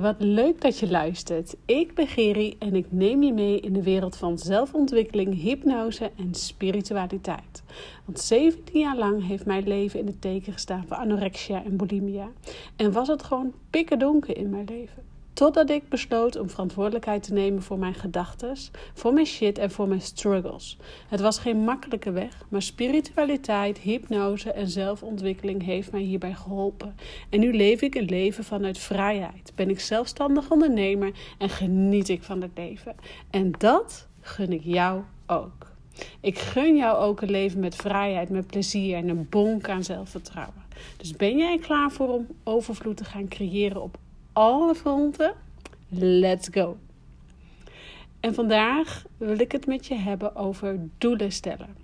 Wat leuk dat je luistert. Ik ben Geri en ik neem je mee in de wereld van zelfontwikkeling, hypnose en spiritualiteit. Want 17 jaar lang heeft mijn leven in het teken gestaan van anorexia en bulimia. En was het gewoon pikken donker in mijn leven. Totdat ik besloot om verantwoordelijkheid te nemen voor mijn gedachten, voor mijn shit en voor mijn struggles. Het was geen makkelijke weg, maar spiritualiteit, hypnose en zelfontwikkeling heeft mij hierbij geholpen. En nu leef ik een leven vanuit vrijheid. Ben ik zelfstandig ondernemer en geniet ik van het leven. En dat gun ik jou ook. Ik gun jou ook een leven met vrijheid, met plezier en een bonk aan zelfvertrouwen. Dus ben jij klaar voor om overvloed te gaan creëren op alle fronten. Let's go. En vandaag wil ik het met je hebben over doelen stellen.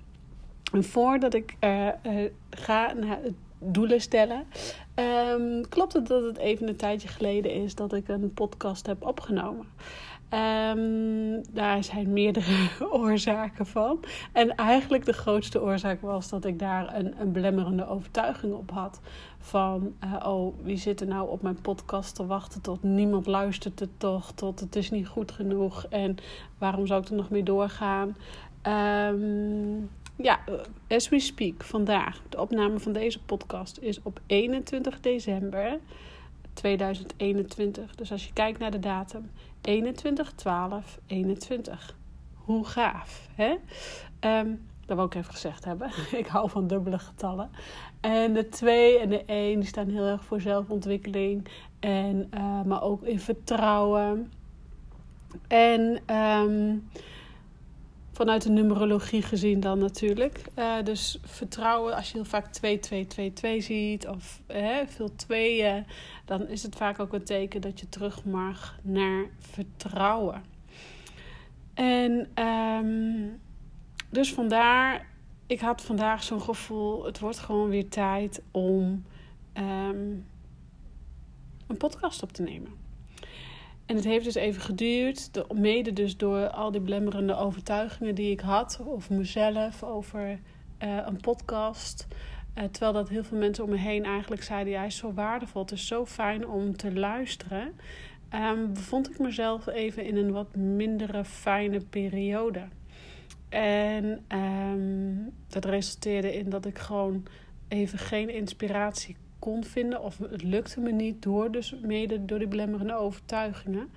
En voordat ik uh, uh, ga naar doelen stellen, um, klopt het dat het even een tijdje geleden is dat ik een podcast heb opgenomen. Um, daar zijn meerdere oorzaken van. En eigenlijk de grootste oorzaak was dat ik daar een, een belemmerende overtuiging op had. Van, uh, oh, wie zit er nou op mijn podcast te wachten tot niemand luistert het toch, tot het is niet goed genoeg en waarom zou ik er nog mee doorgaan? Um, ja, as we speak, vandaag, de opname van deze podcast is op 21 december 2021. Dus als je kijkt naar de datum, 21, 12, 21. Hoe gaaf, hè? Um, dat wil ik even gezegd hebben. ik hou van dubbele getallen. En de 2 en de 1 die staan heel erg voor zelfontwikkeling. En, uh, maar ook in vertrouwen. En um, vanuit de numerologie gezien dan natuurlijk. Uh, dus vertrouwen, als je heel vaak 2, 2, 2, 2 ziet of veel tweeën, dan is het vaak ook een teken dat je terug mag naar vertrouwen. En um, dus vandaar, ik had vandaag zo'n gevoel, het wordt gewoon weer tijd om um, een podcast op te nemen. En het heeft dus even geduurd, mede dus door al die blemmerende overtuigingen die ik had over mezelf, over uh, een podcast. Uh, terwijl dat heel veel mensen om me heen eigenlijk zeiden: hij is zo waardevol, het is zo fijn om te luisteren. Um, bevond ik mezelf even in een wat mindere fijne periode. En um, dat resulteerde in dat ik gewoon even geen inspiratie kon vinden. Of het lukte me niet door, dus mede door die belemmerende overtuigingen.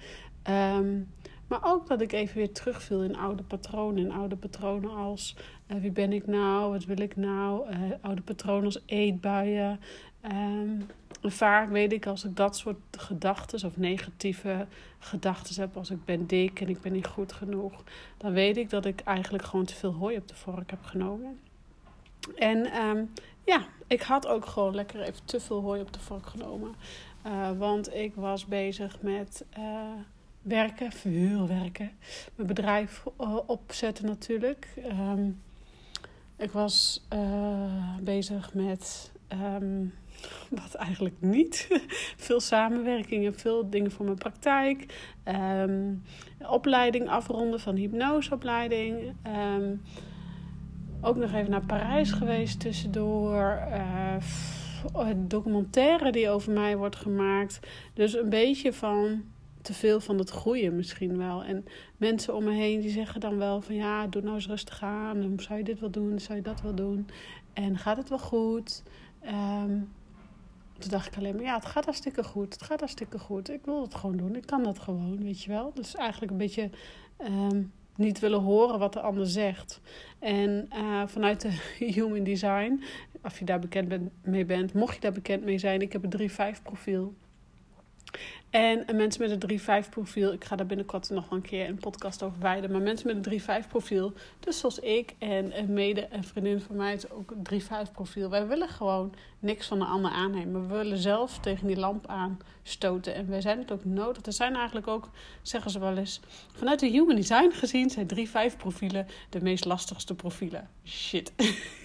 Um, maar ook dat ik even weer terugviel in oude patronen. In oude patronen als uh, wie ben ik nou, wat wil ik nou. Uh, oude patronen als eetbuien. Um, vaak weet ik als ik dat soort gedachten of negatieve gedachten heb, als ik ben dik en ik ben niet goed genoeg, dan weet ik dat ik eigenlijk gewoon te veel hooi op de vork heb genomen. En um, ja, ik had ook gewoon lekker even te veel hooi op de vork genomen. Uh, want ik was bezig met uh, werken, veel werken. Mijn bedrijf uh, opzetten natuurlijk. Um, ik was bezig met um, wat eigenlijk niet. veel samenwerkingen, veel dingen voor mijn praktijk. Um, opleiding afronden van hypnoseopleiding. Ook nog even naar Parijs geweest tussendoor. Uh, documentaire die over mij wordt gemaakt. Dus een beetje van te veel van het groeien misschien wel. En mensen om me heen die zeggen dan wel van ja, doe nou eens rustig aan. Zou je dit wel doen? Zou je dat wel doen? En gaat het wel goed? Um, toen dacht ik alleen maar, ja, het gaat hartstikke goed. Het gaat hartstikke goed. Ik wil het gewoon doen. Ik kan dat gewoon, weet je wel. Dus eigenlijk een beetje um, niet willen horen wat de ander zegt. En uh, vanuit de Human Design, als je daar bekend mee bent, mocht je daar bekend mee zijn, ik heb een 3-5 profiel. En mensen met een 3-5 profiel, ik ga daar binnenkort nog wel een keer een podcast over wijden. Maar mensen met een 3-5 profiel, dus zoals ik en een mede en vriendin van mij is ook een 3-5 profiel. Wij willen gewoon niks van de ander aannemen. We willen zelf tegen die lamp aanstoten. En wij zijn het ook nodig. Er zijn eigenlijk ook, zeggen ze wel eens, vanuit de human design gezien zijn 3-5 profielen de meest lastigste profielen. Shit.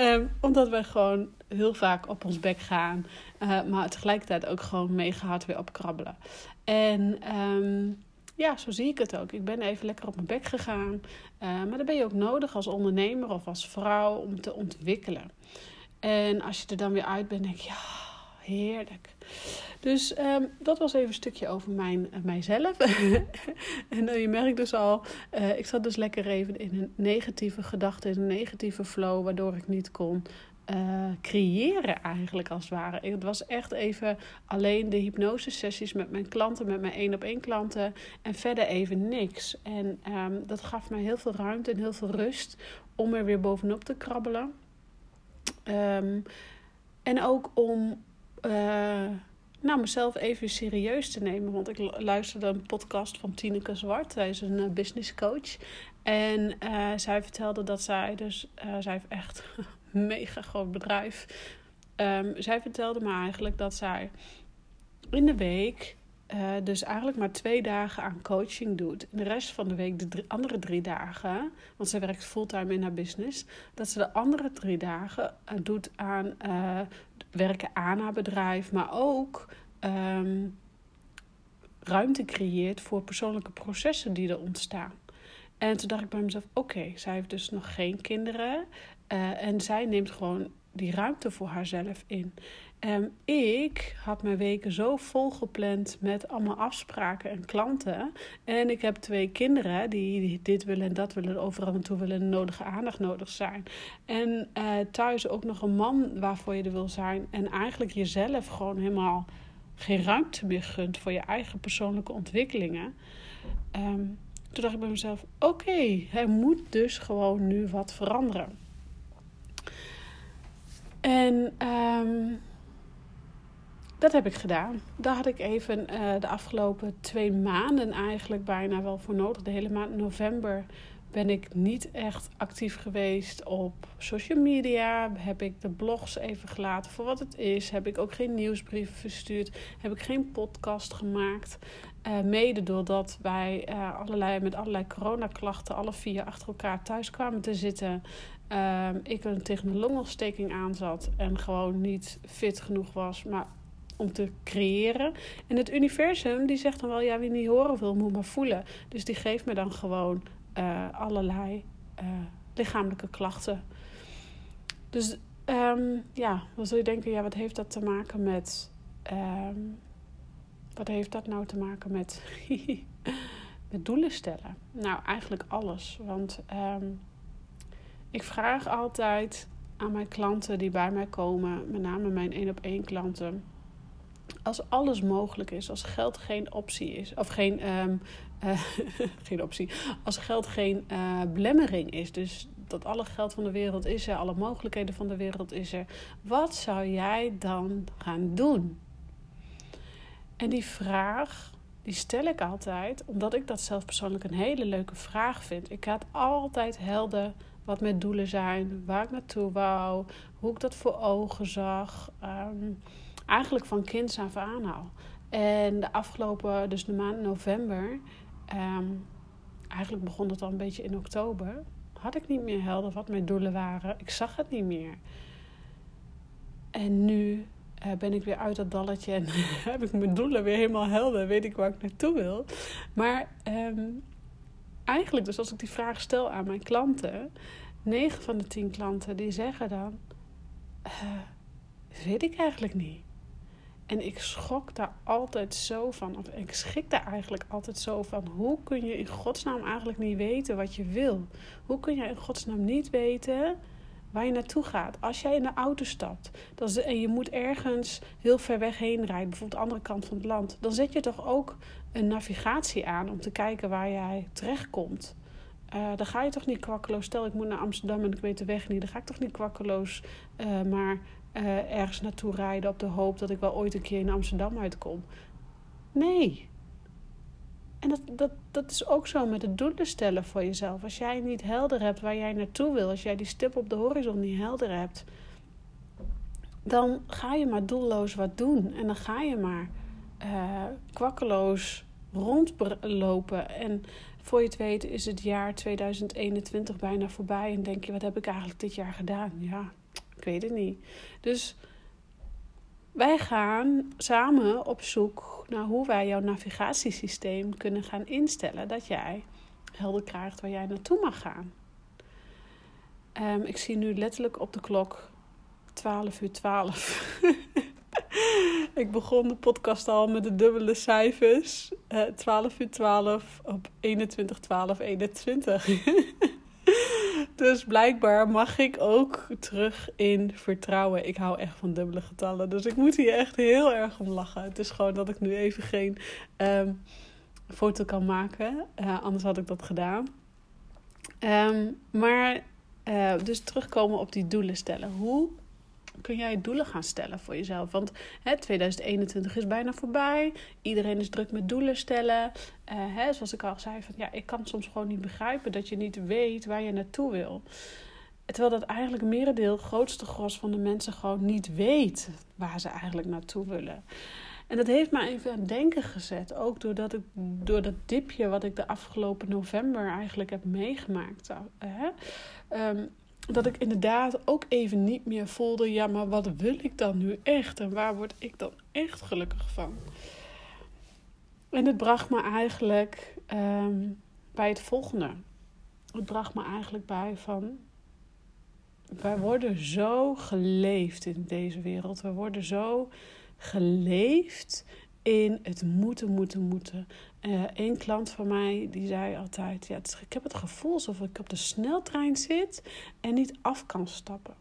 um, omdat wij gewoon heel vaak op ons bek gaan. Uh, maar tegelijkertijd ook gewoon mega hard weer opkrabbelen. En um, ja, zo zie ik het ook. Ik ben even lekker op mijn bek gegaan. Uh, maar dat ben je ook nodig als ondernemer of als vrouw om te ontwikkelen. En als je er dan weer uit bent, denk je, ja, heerlijk. Dus ehm, dat was even een stukje over mijn, uh, mijzelf. en uh, je merkt dus al, uh, ik zat dus lekker even in een negatieve gedachte, in een negatieve flow, waardoor ik niet kon creëren eigenlijk als het ware. Het was echt even alleen de hypnose sessies met mijn klanten, met mijn één op één klanten en verder even niks. En um, dat gaf mij heel veel ruimte en heel veel rust om er weer bovenop te krabbelen. Um, en ook om uh, nou, mezelf even serieus te nemen. Want ik luisterde een podcast van Tineke Zwart. Zij is een uh, business coach. En uh, zij vertelde dat zij dus... zij heeft echt een mega groot bedrijf. Um, zij vertelde me eigenlijk dat zij in de week... Dus eigenlijk maar twee dagen aan coaching doet. En de rest van de week de andere drie dagen, want zij werkt fulltime in haar business, dat ze de andere drie dagen doet aan werken aan haar bedrijf, maar ook um, ruimte creëert voor persoonlijke processen die er ontstaan. En toen dacht ik bij mezelf: oké, zij heeft dus nog geen kinderen. Uh, en zij neemt gewoon die ruimte voor haarzelf in. Um, ik had mijn weken zo vol gepland met allemaal afspraken en klanten. En ik heb twee kinderen die dit willen en dat willen, overal en toe willen, nodige aandacht nodig zijn. En uh, thuis ook nog een man waarvoor je er wil zijn. En eigenlijk jezelf gewoon helemaal geen ruimte meer gunt voor je eigen persoonlijke ontwikkelingen. Um, toen dacht ik bij mezelf: oké, okay, er moet dus gewoon nu wat veranderen. En um, dat heb ik gedaan. Daar had ik even uh, de afgelopen twee maanden eigenlijk bijna wel voor nodig. De hele maand november ben ik niet echt actief geweest op social media. Heb ik de blogs even gelaten voor wat het is. Heb ik ook geen nieuwsbrieven verstuurd. Heb ik geen podcast gemaakt. Uh, mede doordat wij uh, allerlei, met allerlei coronaklachten alle vier achter elkaar thuis kwamen te zitten. Uh, ik een tegen een longontsteking aanzat en gewoon niet fit genoeg was. Maar om te creëren. En het universum die zegt dan wel, ja, wie niet horen wil, moet maar voelen. Dus die geeft me dan gewoon uh, allerlei uh, lichamelijke klachten. Dus um, ja, dan zul je denken, ja, wat heeft dat te maken met... Um, wat heeft dat nou te maken met, met doelen stellen? Nou, eigenlijk alles. Want um, ik vraag altijd aan mijn klanten die bij mij komen, met name mijn één op één klanten als alles mogelijk is, als geld geen optie is, of geen, um, uh, geen optie, als geld geen uh, belemmering is, dus dat alle geld van de wereld is er, alle mogelijkheden van de wereld is er, wat zou jij dan gaan doen? En die vraag, die stel ik altijd, omdat ik dat zelf persoonlijk een hele leuke vraag vind. Ik had altijd helder wat mijn doelen zijn, waar ik naartoe wou, hoe ik dat voor ogen zag. Um, eigenlijk van kinds af aan al. En de afgelopen, dus de maand november, um, eigenlijk begon het al een beetje in oktober, had ik niet meer helder wat mijn doelen waren. Ik zag het niet meer. En nu uh, ben ik weer uit dat dalletje en heb ik mijn doelen weer helemaal helder. Weet ik waar ik naartoe wil. Maar um, eigenlijk, dus als ik die vraag stel aan mijn klanten, 9 van de 10 klanten die zeggen dan: uh, Weet ik eigenlijk niet. En ik schrok daar altijd zo van. Of ik schrik daar eigenlijk altijd zo van. Hoe kun je in godsnaam eigenlijk niet weten wat je wil? Hoe kun je in godsnaam niet weten waar je naartoe gaat? Als jij in de auto stapt dan, en je moet ergens heel ver weg heen rijden, bijvoorbeeld de andere kant van het land, dan zet je toch ook een navigatie aan om te kijken waar jij terechtkomt. Uh, dan ga je toch niet kwakkeloos. Stel, ik moet naar Amsterdam en ik weet de weg niet. Dan ga ik toch niet kwakkeloos uh, maar uh, ergens naartoe rijden op de hoop dat ik wel ooit een keer in Amsterdam uitkom. Nee. En dat, dat, dat is ook zo met het doelen stellen voor jezelf. Als jij niet helder hebt waar jij naartoe wil, als jij die stip op de horizon niet helder hebt, dan ga je maar doelloos wat doen. En dan ga je maar uh, kwakkeloos rondlopen. En voor je het weet is het jaar 2021 bijna voorbij. En denk je, wat heb ik eigenlijk dit jaar gedaan? Ja, ik weet het niet. Dus wij gaan samen op zoek naar hoe wij jouw navigatiesysteem kunnen gaan instellen. Dat jij helder krijgt waar jij naartoe mag gaan. Um, ik zie nu letterlijk op de klok 12 uur 12. Ik begon de podcast al met de dubbele cijfers. Uh, 12 uur 12 op 21, 12, 21. Dus blijkbaar mag ik ook terug in vertrouwen. Ik hou echt van dubbele getallen. Dus ik moet hier echt heel erg om lachen. Het is gewoon dat ik nu even geen um, foto kan maken. Uh, anders had ik dat gedaan. Um, maar uh, dus terugkomen op die doelen stellen. Hoe kun jij doelen gaan stellen voor jezelf? Want hè, 2021 is bijna voorbij. Iedereen is druk met doelen stellen. Uh, hè, zoals ik al zei, van, ja, ik kan soms gewoon niet begrijpen dat je niet weet waar je naartoe wil. Terwijl dat eigenlijk merendeel, grootste gros van de mensen gewoon niet weet waar ze eigenlijk naartoe willen. En dat heeft me even aan denken gezet. Ook doordat ik, door dat dipje wat ik de afgelopen november eigenlijk heb meegemaakt. Hè? Um, dat ik inderdaad ook even niet meer voelde, ja, maar wat wil ik dan nu echt en waar word ik dan echt gelukkig van? En het bracht me eigenlijk um, bij het volgende. Het bracht me eigenlijk bij van, wij worden zo geleefd in deze wereld. We worden zo geleefd in het moeten, moeten, moeten. Eén uh, klant van mij die zei altijd: ja, Ik heb het gevoel alsof ik op de sneltrein zit en niet af kan stappen.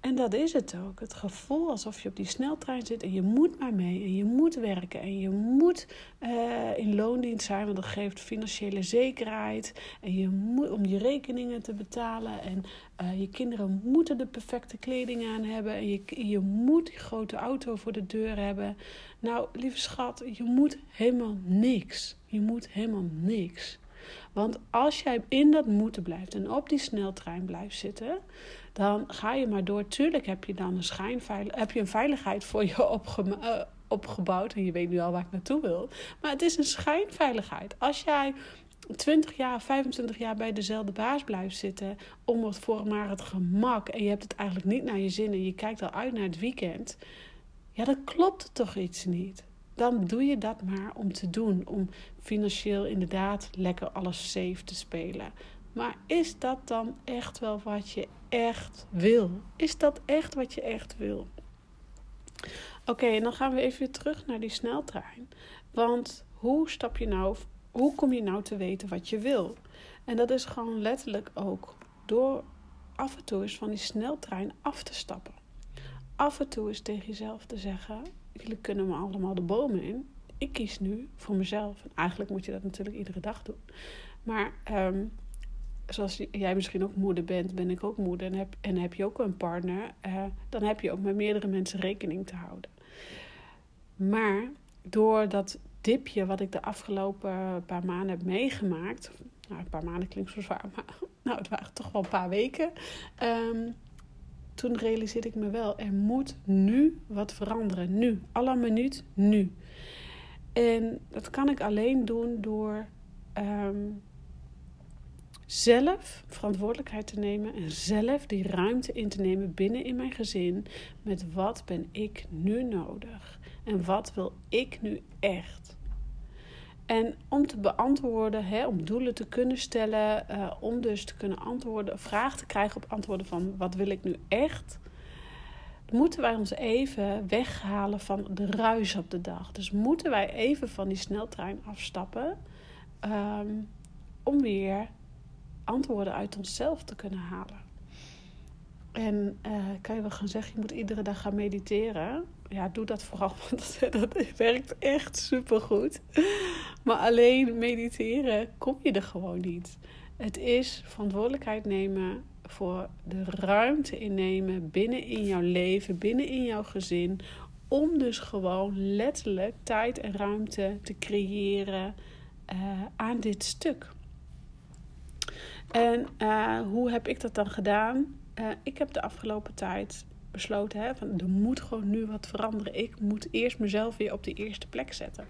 En dat is het ook. Het gevoel alsof je op die sneltrein zit en je moet maar mee. En je moet werken. En je moet uh, in loondienst zijn, want dat geeft financiële zekerheid. En je moet om je rekeningen te betalen. En uh, je kinderen moeten de perfecte kleding aan hebben. En je, je moet die grote auto voor de deur hebben. Nou, lieve schat, je moet helemaal niks. Je moet helemaal niks. Want als jij in dat moeten blijft en op die sneltrein blijft zitten, dan ga je maar door. Tuurlijk heb je dan een schijnveilig, heb je een veiligheid voor je uh, opgebouwd en je weet nu al waar ik naartoe wil. Maar het is een schijnveiligheid. Als jij 20 jaar, 25 jaar bij dezelfde baas blijft zitten om het voor maar het gemak en je hebt het eigenlijk niet naar je zin en je kijkt al uit naar het weekend, ja, dan klopt toch iets niet. Dan doe je dat maar om te doen, om financieel inderdaad lekker alles safe te spelen. Maar is dat dan echt wel wat je echt wil? Is dat echt wat je echt wil? Oké, en dan gaan we even weer terug naar die sneltrein. Want hoe stap je nou, hoe kom je nou te weten wat je wil? En dat is gewoon letterlijk ook door af en toe eens van die sneltrein af te stappen. Af en toe eens tegen jezelf te zeggen: Jullie kunnen me allemaal de bomen in. Ik kies nu voor mezelf. En eigenlijk moet je dat natuurlijk iedere dag doen. Maar um, zoals jij misschien ook moeder bent, ben ik ook moeder en heb, en heb je ook een partner, uh, dan heb je ook met meerdere mensen rekening te houden. Maar door dat dipje wat ik de afgelopen paar maanden heb meegemaakt, nou, een paar maanden klinkt zo zwaar, maar nou, het waren toch wel een paar weken. Um, toen realiseerde ik me wel, er moet nu wat veranderen. Nu, alle minuut, nu. En dat kan ik alleen doen door um, zelf verantwoordelijkheid te nemen en zelf die ruimte in te nemen binnen in mijn gezin met wat ben ik nu nodig en wat wil ik nu echt. En om te beantwoorden, hè, om doelen te kunnen stellen, uh, om dus te kunnen antwoorden, vragen te krijgen op antwoorden van wat wil ik nu echt, moeten wij ons even weghalen van de ruis op de dag. Dus moeten wij even van die sneltrein afstappen um, om weer antwoorden uit onszelf te kunnen halen. En uh, kan je wel gaan zeggen, je moet iedere dag gaan mediteren. Ja, doe dat vooral, want dat, werkt echt supergoed. Maar alleen mediteren kom je er gewoon niet. Het is verantwoordelijkheid nemen voor de ruimte innemen binnen in jouw leven, binnen in jouw gezin. Om dus gewoon letterlijk tijd en ruimte te creëren uh, aan dit stuk. En uh, hoe heb ik dat dan gedaan? Uh, ik heb de afgelopen tijd besloten, hè, van er moet gewoon nu wat veranderen. Ik moet eerst mezelf weer op de eerste plek zetten.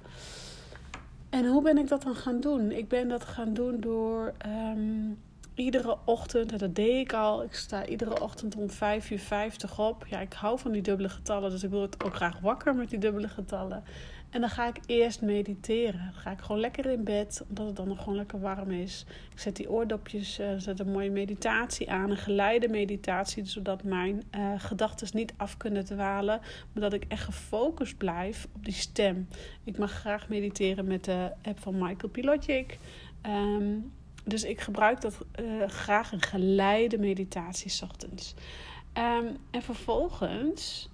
En hoe ben ik dat dan gaan doen? Ik ben dat gaan doen door um, iedere ochtend, en dat deed ik al, ik sta iedere ochtend om 5 uur 50 op. Ja, ik hou van die dubbele getallen, dus ik wil het ook graag wakker met die dubbele getallen. En dan ga ik eerst mediteren. Dan ga ik gewoon lekker in bed, omdat het dan nog gewoon lekker warm is. Ik zet die oordopjes, uh, zet een mooie meditatie aan, een geleide meditatie, zodat mijn uh, gedachten niet af kunnen dwalen, maar dat ik echt gefocust blijf op die stem. Ik mag graag mediteren met de app van Michael Pilotic. Um, dus ik gebruik dat uh, graag een geleide meditatie s ochtends. Um, en vervolgens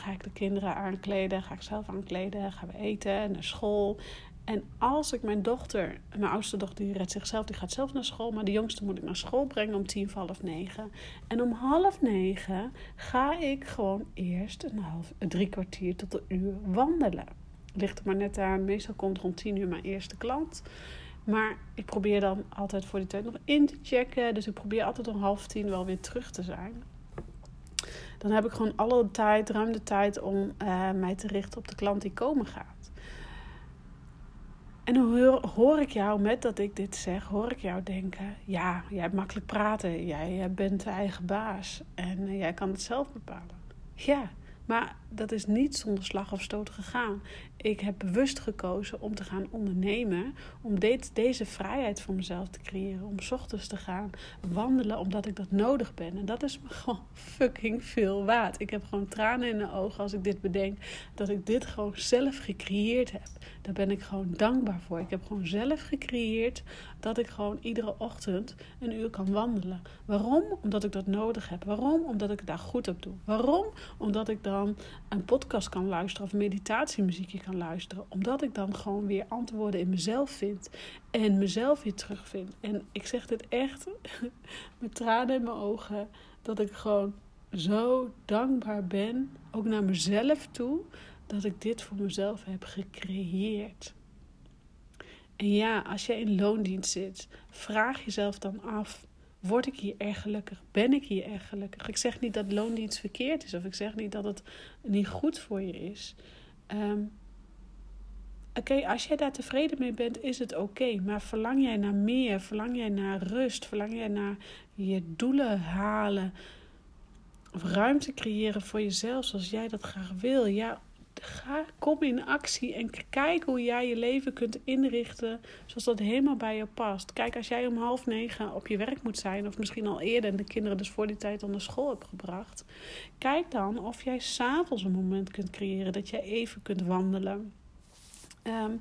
ga ik de kinderen aankleden, ga ik zelf aankleden, gaan we eten, naar school. En als ik mijn dochter, mijn oudste dochter, die redt zichzelf, die gaat zelf naar school. Maar de jongste moet ik naar school brengen om tien voor half negen. En om half negen ga ik gewoon eerst een half, drie kwartier tot een uur wandelen. Ligt er maar net aan. Meestal komt rond tien uur mijn eerste klant. Maar ik probeer dan altijd voor die tijd nog in te checken. Dus ik probeer altijd om half tien wel weer terug te zijn. Dan heb ik gewoon alle tijd, ruim de tijd om uh, mij te richten op de klant die komen gaat. En hoor, hoor, ik jou, met dat ik dit zeg, hoor ik jou denken: ja, jij hebt makkelijk praten, jij bent de eigen baas en uh, jij kan het zelf bepalen. Ja, maar dat is niet zonder slag of stoot gegaan. Ik heb bewust gekozen om te gaan ondernemen. Om deze vrijheid voor mezelf te creëren. Om ochtends te gaan wandelen omdat ik dat nodig ben. En dat is me gewoon fucking veel waard. Ik heb gewoon tranen in de ogen als ik dit bedenk. Dat ik dit gewoon zelf gecreëerd heb. Daar ben ik gewoon dankbaar voor. Ik heb gewoon zelf gecreëerd dat ik gewoon iedere ochtend een uur kan wandelen. Waarom? Omdat ik dat nodig heb. Waarom? Omdat ik daar goed op doe. Waarom? Omdat ik dan een podcast kan luisteren of meditatiemuziekje kan luisteren. Omdat ik dan gewoon weer antwoorden in mezelf vind. En mezelf weer terugvind. En ik zeg dit echt met tranen in mijn ogen. Dat ik gewoon zo dankbaar ben. Ook naar mezelf toe. Dat ik dit voor mezelf heb gecreëerd. En ja, als je in loondienst zit, vraag jezelf dan af: word ik hier erg gelukkig? Ben ik hier erg gelukkig? Ik zeg niet dat loondienst verkeerd is, of ik zeg niet dat het niet goed voor je is. Um, Oké, als jij daar tevreden mee bent, is het oké. Maar verlang jij naar meer? Verlang jij naar rust? Verlang jij naar je doelen halen? Of ruimte creëren voor jezelf zoals jij dat graag wil? Ja, ga, kom in actie en kijk hoe jij je leven kunt inrichten zoals dat helemaal bij je past. Kijk, als jij om half negen op je werk moet zijn, of misschien al eerder en de kinderen dus voor die tijd aan de school hebt gebracht, kijk dan of jij s'avonds een moment kunt creëren dat jij even kunt wandelen. Ehm,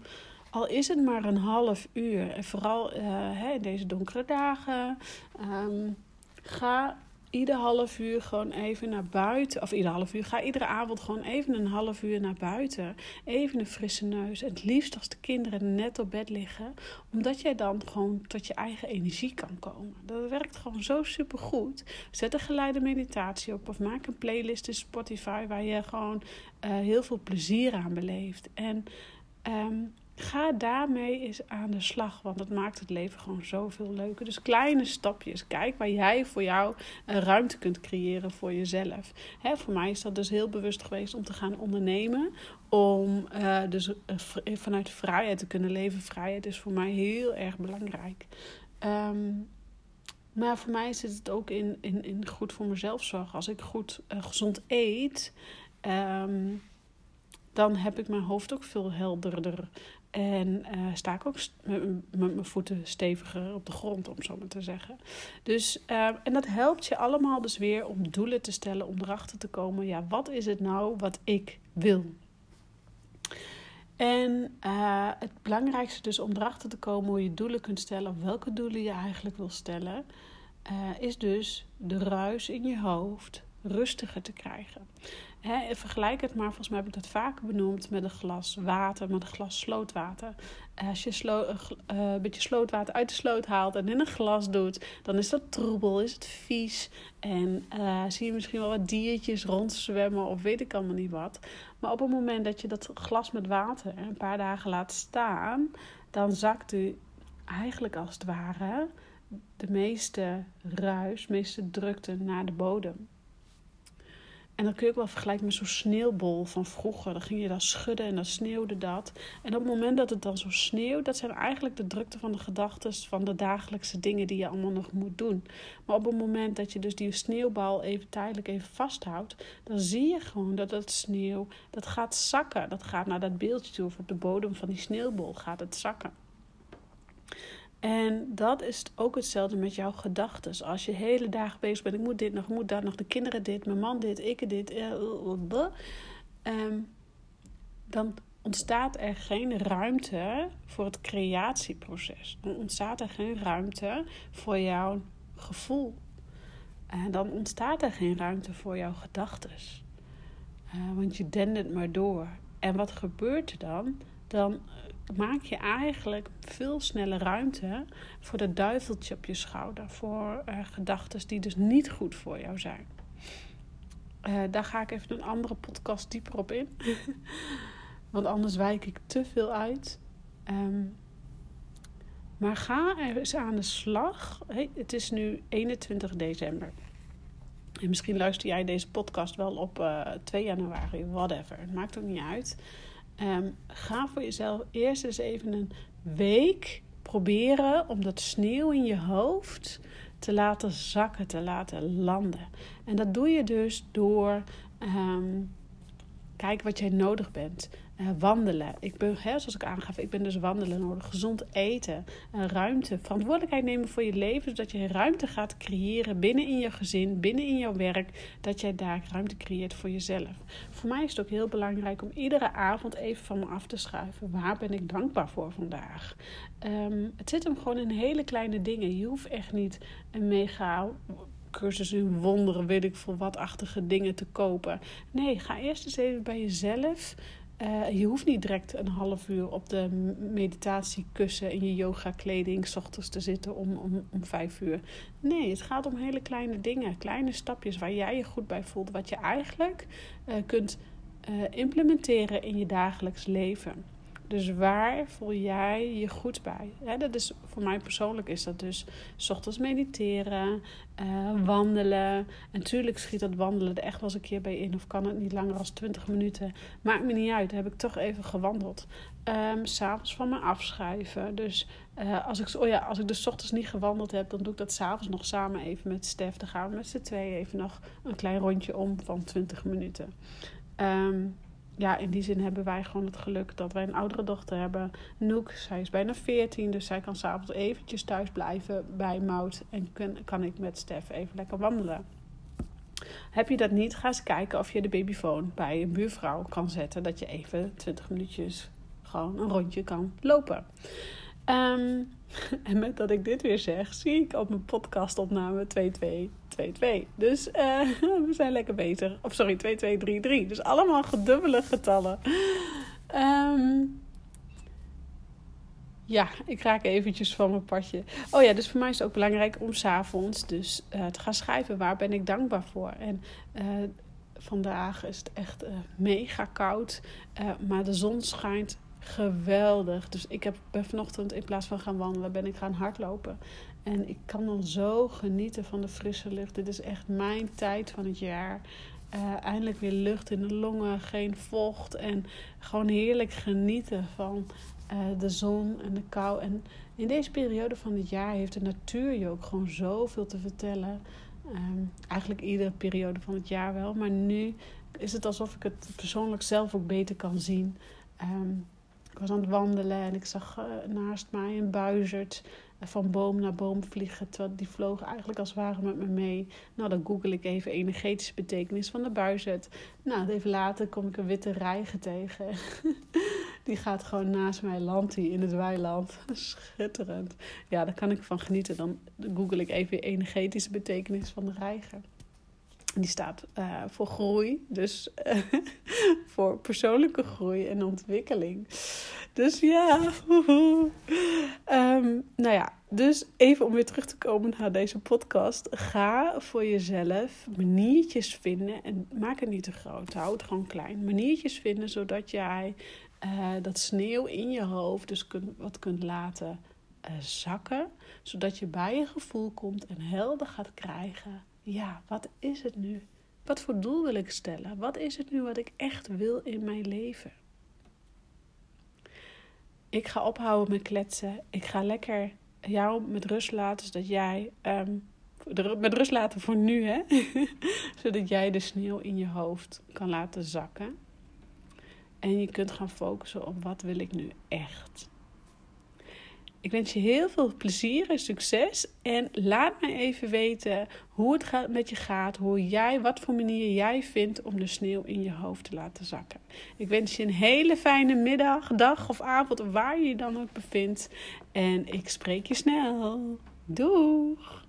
al is het maar een half uur, en vooral uh, in deze donkere dagen, um, ga ieder half uur gewoon even naar buiten. Of ieder half uur. Ga iedere avond gewoon even een half uur naar buiten. Even een frisse neus. Het liefst als de kinderen net op bed liggen. Omdat jij dan gewoon tot je eigen energie kan komen. Dat werkt gewoon zo super goed. Zet een geleide meditatie op. Of maak een playlist in Spotify waar je gewoon uh, heel veel plezier aan beleeft. En um, Ga daarmee eens aan de slag, want dat maakt het leven gewoon zoveel leuker. Dus kleine stapjes. Kijk waar jij voor jou een ruimte kunt creëren voor jezelf. Hè, voor mij is dat dus heel bewust geweest om te gaan ondernemen. Om uh, dus uh, vanuit vrijheid te kunnen leven. Vrijheid is voor mij heel erg belangrijk. Um, maar voor mij zit het ook in, in, in goed voor mezelf zorgen. Als ik goed gezond eet. Um, dan heb ik mijn hoofd ook veel helderder. En uh, sta ik ook met mijn voeten steviger op de grond, om zo maar te zeggen. Dus, uh, en dat helpt je allemaal dus weer om doelen te stellen, om erachter te komen, ja, wat is het nou wat ik wil? En uh, het belangrijkste dus om erachter te komen hoe je doelen kunt stellen, of welke doelen je eigenlijk wil stellen, is dus de ruis in je hoofd rustiger te krijgen. Vergelijk het maar, volgens mij heb ik dat vaker benoemd met een glas water, met een glas slootwater. Als je slo uh, een beetje slootwater uit de sloot haalt en in een glas doet, dan is dat troebel, is het vies. En zie je misschien wel wat diertjes rondzwemmen of weet ik allemaal niet wat. Maar op het moment dat je dat glas met water een paar dagen laat staan, dan zakt u eigenlijk als het ware de meeste ruis, de meeste drukte naar de bodem. En dat kun je ook wel vergelijken met zo'n sneeuwbol van vroeger. Dan ging je dan schudden en dan sneeuwde dat. En op het moment dat het dan zo sneeuwt, dat zijn eigenlijk de drukte van de gedachten van de dagelijkse dingen die je allemaal nog moet doen. Maar op het moment dat je dus die sneeuwbal even tijdelijk even vasthoudt, dan zie je gewoon dat het sneeuw, dat gaat zakken. Dat gaat naar dat beeldje toe of op de bodem van die sneeuwbol gaat het zakken. En dat is ook hetzelfde met jouw gedachten. Als je hele dagen bezig bent, ik moet dit nog, ik moet dat nog, de kinderen dit, mijn man dit, ik dit, um, dan ontstaat er geen ruimte voor het creatieproces. Dan ontstaat er geen ruimte voor jouw gevoel. En dan ontstaat er geen ruimte voor jouw gedachten. Want je dendert maar door. En wat gebeurt er dan? Dan maak je eigenlijk veel sneller ruimte voor dat duiveltje op je schouder. Voor uh, gedachten die dus niet goed voor jou zijn. Uh, daar ga ik even een andere podcast dieper op in. Want anders wijk ik te veel uit. Um, maar ga eens aan de slag. Hey, het is nu 21 december. En misschien luister jij deze podcast wel op uh, eh, 2 januari, whatever. Het maakt ook niet uit. Um, ga voor jezelf eerst eens even een week proberen om dat sneeuw in je hoofd te laten zakken, te laten landen. En dat doe je dus door um, kijken wat jij nodig bent. Uh, wandelen. Ik ben, hè, zoals ik aangaf, ik ben dus wandelen nodig. Gezond eten. Ruimte. Verantwoordelijkheid nemen voor je leven. Zodat je ruimte gaat creëren binnen in je gezin, binnen in jouw werk. Dat jij daar ruimte creëert voor jezelf. Voor mij is het ook heel belangrijk om iedere avond even van me af te schuiven. Waar ben ik dankbaar voor vandaag? Um, het zit hem gewoon in hele kleine dingen. Je hoeft echt niet een mega cursus in wonderen, weet ik veel watachtige dingen te kopen. Nee, ga eerst eens even bij jezelf uh, je hoeft niet direct een half uur op de meditatiekussen in je yoga kleding ochtends te zitten om, om, om vijf uur. Nee, het gaat om hele kleine dingen, kleine stapjes waar jij je goed bij voelt, wat je eigenlijk uh, kunt uh, implementeren in je dagelijks leven. Dus waar voel jij je goed bij? dat is, voor mij persoonlijk is dat dus s ochtends mediteren, uh, wandelen. En natuurlijk schiet dat wandelen er echt wel eens een keer bij in. Of kan het niet langer dan 20 minuten. Maakt me niet uit. heb ik toch even gewandeld. Um, s'avonds van me afschuiven. Dus uh, als, ik, oh ja, als ik dus ochtends niet gewandeld heb, dan doe ik dat s'avonds nog samen even met Stef. Dan gaan we met z'n tweeën even nog een klein rondje om van 20 minuten. Um, ja, in die zin hebben wij gewoon het geluk dat wij een oudere dochter hebben. Noek, zij is bijna 14, dus zij kan s'avonds eventjes thuis blijven bij Mout. En kan, kan ik met Stef even lekker wandelen. Heb je dat niet, ga eens kijken of je de babyfoon bij een buurvrouw kan zetten. Dat je even 20 minuutjes gewoon een rondje kan lopen. Um, en met dat ik dit weer zeg, zie ik op mijn podcastopname 2222. Dus uh, we zijn lekker bezig. Of sorry, 2233. Dus allemaal gedubbele getallen. Um, ja, ik raak eventjes van mijn padje. Oh ja, dus voor mij is het ook belangrijk om s'avonds dus uh, te gaan schrijven. Waar ben ik dankbaar voor? En uh, vandaag is het echt mega koud. maar de zon schijnt geweldig. Dus ik heb, vanochtend in plaats van gaan wandelen, ben ik gaan hardlopen. En ik kan dan zo genieten van de frisse lucht. Dit is echt mijn tijd van het jaar. Uh, eindelijk weer lucht in de longen, geen vocht. En gewoon heerlijk genieten van uh, de zon en de kou. En in deze periode van het jaar heeft de natuur je ook gewoon zoveel te vertellen. Um, eigenlijk iedere periode van het jaar wel. Maar nu is het alsof ik het persoonlijk zelf ook beter kan zien. Um, ik was aan het wandelen en ik zag uh, naast mij een buizerd uh, van boom naar boom vliegen. Die vloog eigenlijk als het ware met me mee. Nou, dan google ik even energetische betekenis van de buizerd. Nou, even later kom ik een witte reiger tegen. die gaat gewoon naast mij land in het weiland. Schitterend. Ja, daar kan ik van genieten. Dan google ik even energetische betekenis van de reiger. Die staat uh, voor groei, dus voor persoonlijke groei en ontwikkeling. Dus ja, um, nou ja, dus even om weer terug te komen naar deze podcast. Ga voor jezelf maniertjes vinden en maak het niet te groot, hou het gewoon klein. Maniertjes vinden zodat jij uh, dat sneeuw in je hoofd dus wat kunt laten zakken. Zodat je bij je gevoel komt en helder gaat krijgen ja, wat is het nu Wat voor doel wil ik stellen? Wat is het nu wat ik echt wil in mijn leven? Ik ga ophouden met kletsen. Ik ga lekker jou met rust laten, zodat jij. Um, met rust laten voor nu, hè? zodat jij de sneeuw in je hoofd kan laten zakken. En je kunt gaan focussen op wat wil ik nu echt. Ik wens je heel veel plezier en succes. En laat me even weten hoe het met je gaat. Hoe jij, wat voor manier jij vindt om de sneeuw in je hoofd te laten zakken. Ik wens je een hele fijne middag, dag of avond, waar je je dan ook bevindt. En ik spreek je snel. Doeg!